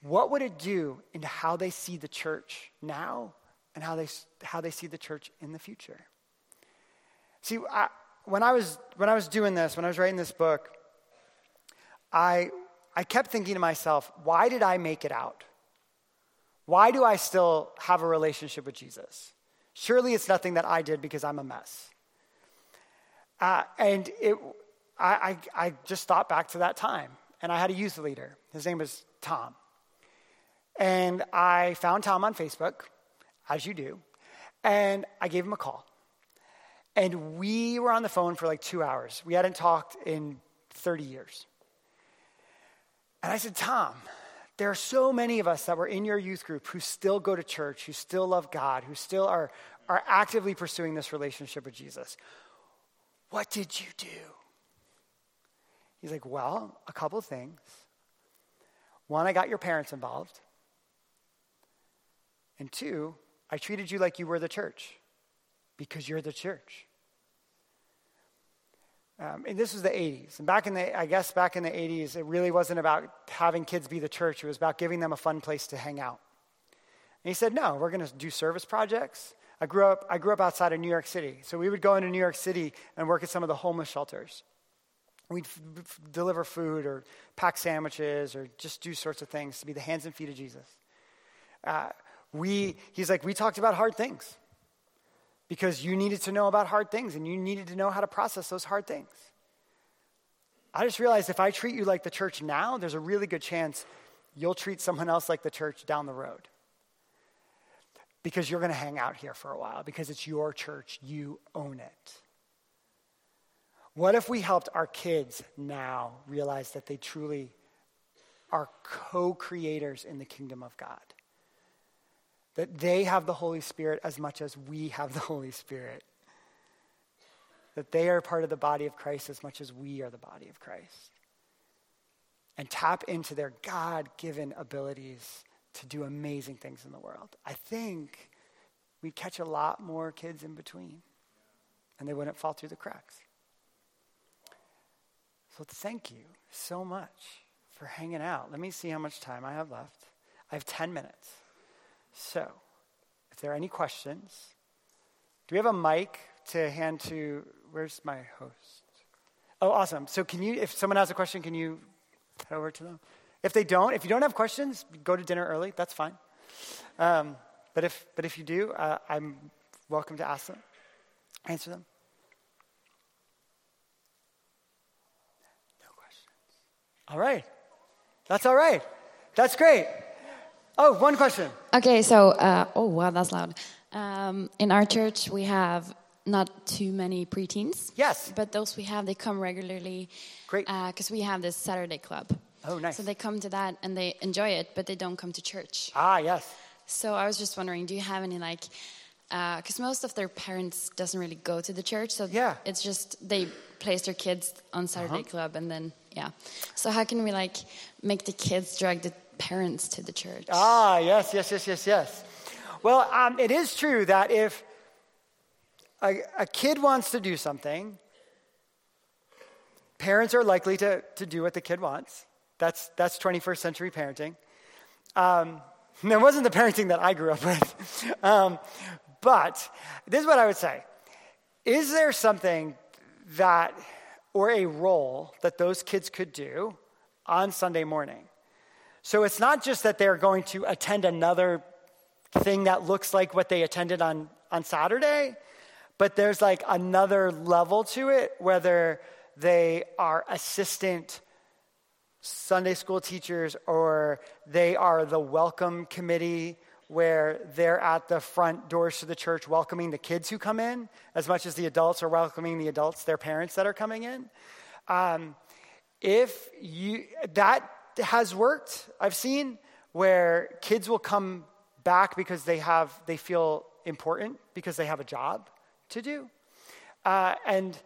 What would it do into how they see the church now and how they, how they see the church in the future? See, I, when, I was, when I was doing this, when I was writing this book, I, I kept thinking to myself, why did I make it out? Why do I still have a relationship with Jesus? Surely it's nothing that I did because I'm a mess. Uh, and it, I, I, I just thought back to that time, and I had a youth leader. His name was Tom. And I found Tom on Facebook, as you do, and I gave him a call. And we were on the phone for like two hours. We hadn't talked in 30 years. And I said, Tom, there are so many of us that were in your youth group who still go to church, who still love God, who still are, are actively pursuing this relationship with Jesus. What did you do? He's like, Well, a couple things. One, I got your parents involved. And two, I treated you like you were the church because you're the church. Um, and this was the 80s. And back in the, I guess back in the 80s, it really wasn't about having kids be the church. It was about giving them a fun place to hang out. And he said, no, we're going to do service projects. I grew up, I grew up outside of New York City. So we would go into New York City and work at some of the homeless shelters. We'd f- f- deliver food or pack sandwiches or just do sorts of things to be the hands and feet of Jesus. Uh, we, he's like, we talked about hard things because you needed to know about hard things and you needed to know how to process those hard things. I just realized if I treat you like the church now, there's a really good chance you'll treat someone else like the church down the road. Because you're going to hang out here for a while, because it's your church, you own it. What if we helped our kids now realize that they truly are co creators in the kingdom of God? That they have the Holy Spirit as much as we have the Holy Spirit. That they are part of the body of Christ as much as we are the body of Christ. And tap into their God given abilities to do amazing things in the world. I think we'd catch a lot more kids in between and they wouldn't fall through the cracks. So thank you so much for hanging out. Let me see how much time I have left. I have 10 minutes. So, if there are any questions, do we have a mic to hand to, where's my host? Oh, awesome. So, can you, if someone has a question, can you head over to them? If they don't, if you don't have questions, go to dinner early. That's fine. Um, but if, but if you do, uh, I'm welcome to ask them, answer them. No questions. All right. That's all right. That's great. Oh, one question. Okay, so, uh, oh, wow, that's loud. Um, in our church, we have not too many preteens. Yes. But those we have, they come regularly. Great. Because we have this Saturday club. Oh, nice. So they come to that and they enjoy it, but they don't come to church. Ah, yes. So I was just wondering, do you have any like, because most of their parents doesn't really go to the church, so Yeah. it's just they place their kids on Saturday club and then yeah. So how can we like make the kids drag the parents to the church? Ah, yes, yes, yes, yes, yes. Well, um, it is true that if a, a kid wants to do something, parents are likely to, to do what the kid wants. That's, that's 21st century parenting. Um, that wasn't the parenting that I grew up with. um, but this is what I would say Is there something that, or a role that those kids could do on Sunday morning? So it's not just that they're going to attend another thing that looks like what they attended on, on Saturday, but there's like another level to it, whether they are assistant Sunday school teachers or they are the welcome committee where they're at the front doors to the church welcoming the kids who come in as much as the adults are welcoming the adults, their parents that are coming in. Um, if you, that has worked, I've seen, where kids will come back because they have, they feel important because they have a job to do. Uh, and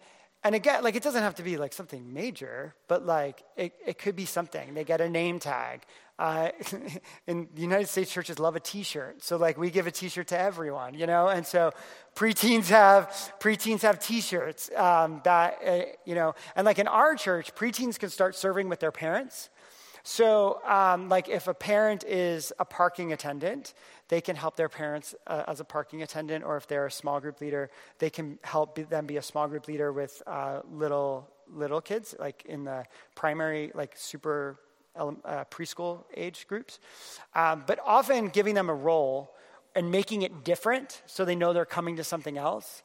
and again, like it doesn't have to be like something major, but like it, it could be something. They get a name tag. Uh, in the United States, churches love a T-shirt, so like we give a T-shirt to everyone, you know. And so preteens have preteens have T-shirts um, that uh, you know, and like in our church, preteens can start serving with their parents. So, um, like, if a parent is a parking attendant, they can help their parents uh, as a parking attendant, or if they're a small group leader, they can help be, them be a small group leader with uh, little little kids, like in the primary, like super uh, preschool age groups. Um, but often giving them a role and making it different so they know they're coming to something else.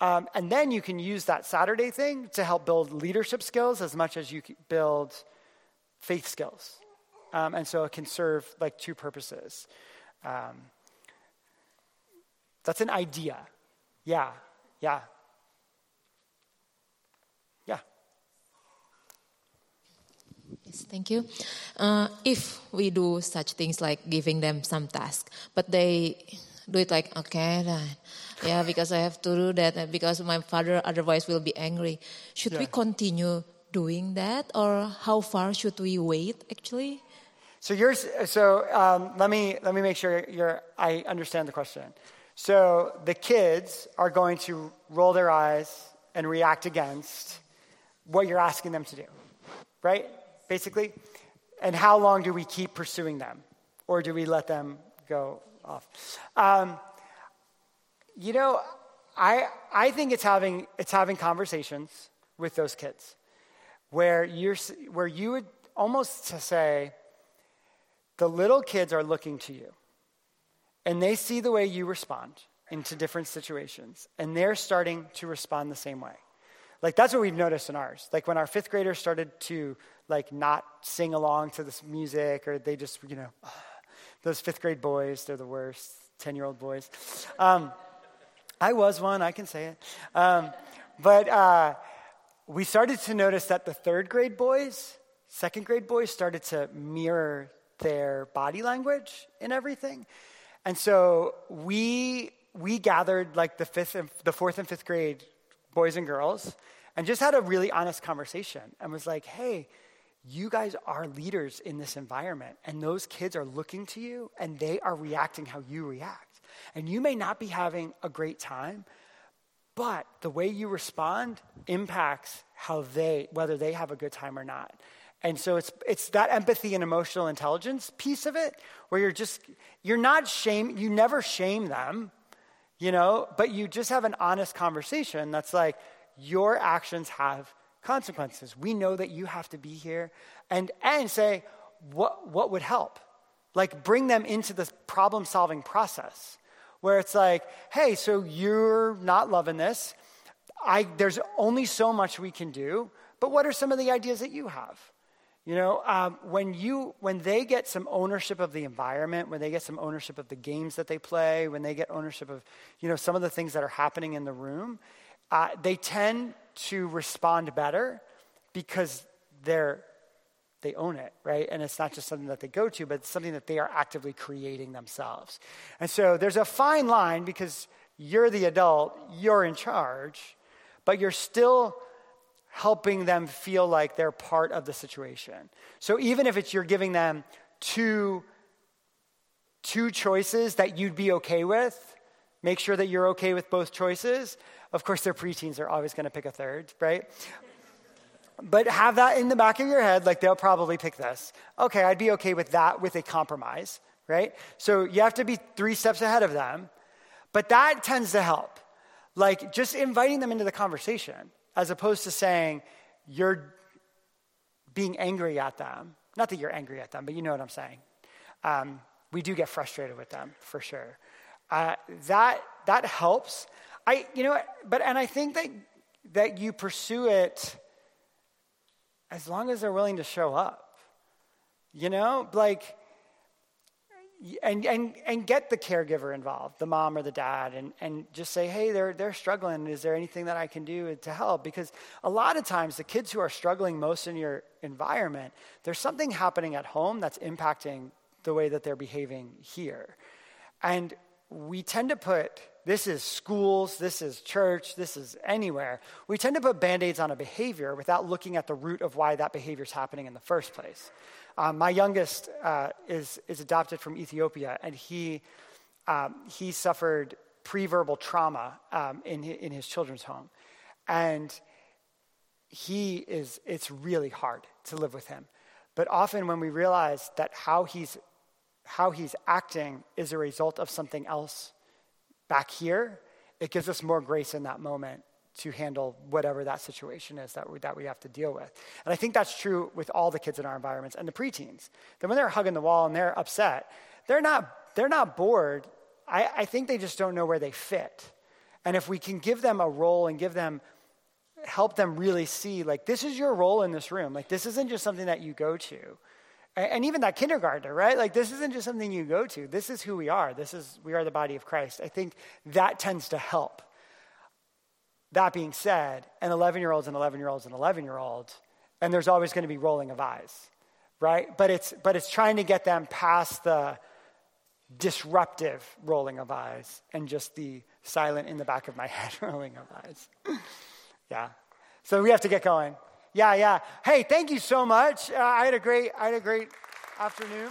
Um, and then you can use that Saturday thing to help build leadership skills as much as you build faith skills. Um, and so it can serve like two purposes. Um, that's an idea. Yeah, yeah. Yeah. Yes, thank you. Uh, if we do such things like giving them some task, but they do it like, okay, then, yeah, because I have to do that, because my father otherwise will be angry. Should Yeah. we continue doing that, or how far should we wait actually? So yours. So um, let me let me make sure you're, I understand the question. So the kids are going to roll their eyes and react against what you're asking them to do, right? Basically, and how long do we keep pursuing them, or do we let them go off? Um, you know, I I think it's having it's having conversations with those kids where you're where you would almost to say the little kids are looking to you. And they see the way you respond into different situations. And they're starting to respond the same way. Like that's what we've noticed in ours. Like when our fifth graders started to like not sing along to this music or they just you know those fifth grade boys they're the worst 10 year old boys. Um, i was one i can say it. Um, but uh, we started to notice that the third grade boys second grade boys started to mirror their body language and everything. And so we we gathered like the fifth and the fourth and fifth grade boys and girls and just had a really honest conversation and was like, hey, you guys are leaders in this environment, and those kids are looking to you and they are reacting how you react. And you may not be having a great time, but the way you respond impacts how they, whether they have a good time or not. And so it's, it's that empathy and emotional intelligence piece of it where you're just, you're not shame, you never shame them, you know, but you just have an honest conversation that's like, your actions have consequences. We know that you have to be here and, and say, what, what would help? Like bring them into this problem solving process. Where it's like, hey, so you're not loving this. I, there's only so much we can do, but what are some of the ideas that you have? You know, um, when you when they get some ownership of the environment, when they get some ownership of the games that they play, when they get ownership of you know some of the things that are happening in the room, uh, they tend to respond better because they're they own it, right? And it's not just something that they go to, but it's something that they are actively creating themselves. And so there's a fine line because you're the adult, you're in charge, but you're still helping them feel like they're part of the situation. So even if it's you're giving them two two choices that you'd be okay with, make sure that you're okay with both choices. Of course, their preteens are always going to pick a third, right? But have that in the back of your head, like they'll probably pick this. Okay, I'd be okay with that with a compromise, right? So you have to be three steps ahead of them, but that tends to help. Like just inviting them into the conversation as opposed to saying you're being angry at them. Not that you're angry at them, but you know what I'm saying. Um, we do get frustrated with them for sure. Uh, that that helps. I you know, but and I think that that you pursue it as long as they're willing to show up. You know, like and, and, and get the caregiver involved, the mom or the dad, and, and just say, hey, they're, they're struggling. Is there anything that I can do to help? Because a lot of times, the kids who are struggling most in your environment, there's something happening at home that's impacting the way that they're behaving here. And we tend to put this is schools, this is church, this is anywhere. We tend to put band aids on a behavior without looking at the root of why that behavior is happening in the first place. Um, my youngest uh, is, is adopted from Ethiopia, and he, um, he suffered pre-verbal trauma um, in, in his children's home. And he is, it's really hard to live with him. But often when we realize that how he's, how he's acting is a result of something else back here, it gives us more grace in that moment to handle whatever that situation is that we, that we have to deal with. And I think that's true with all the kids in our environments and the preteens. That when they're hugging the wall and they're upset, they're not, they're not bored. I, I think they just don't know where they fit. And if we can give them a role and give them, help them really see, like, this is your role in this room. Like, this isn't just something that you go to. And, even that kindergartner, right? Like, this isn't just something you go to. This is who we are. This is, we are the body of Christ. I think that tends to help. That being said, an 11 year old's an 11 year old's an 11 year old, and there's always going to be rolling of eyes, right? But it's, but it's trying to get them past the disruptive rolling of eyes and just the silent in the back of my head rolling of eyes. yeah. So we have to get going. Yeah, yeah. Hey, thank you so much. Uh, I had a great, I had a great afternoon.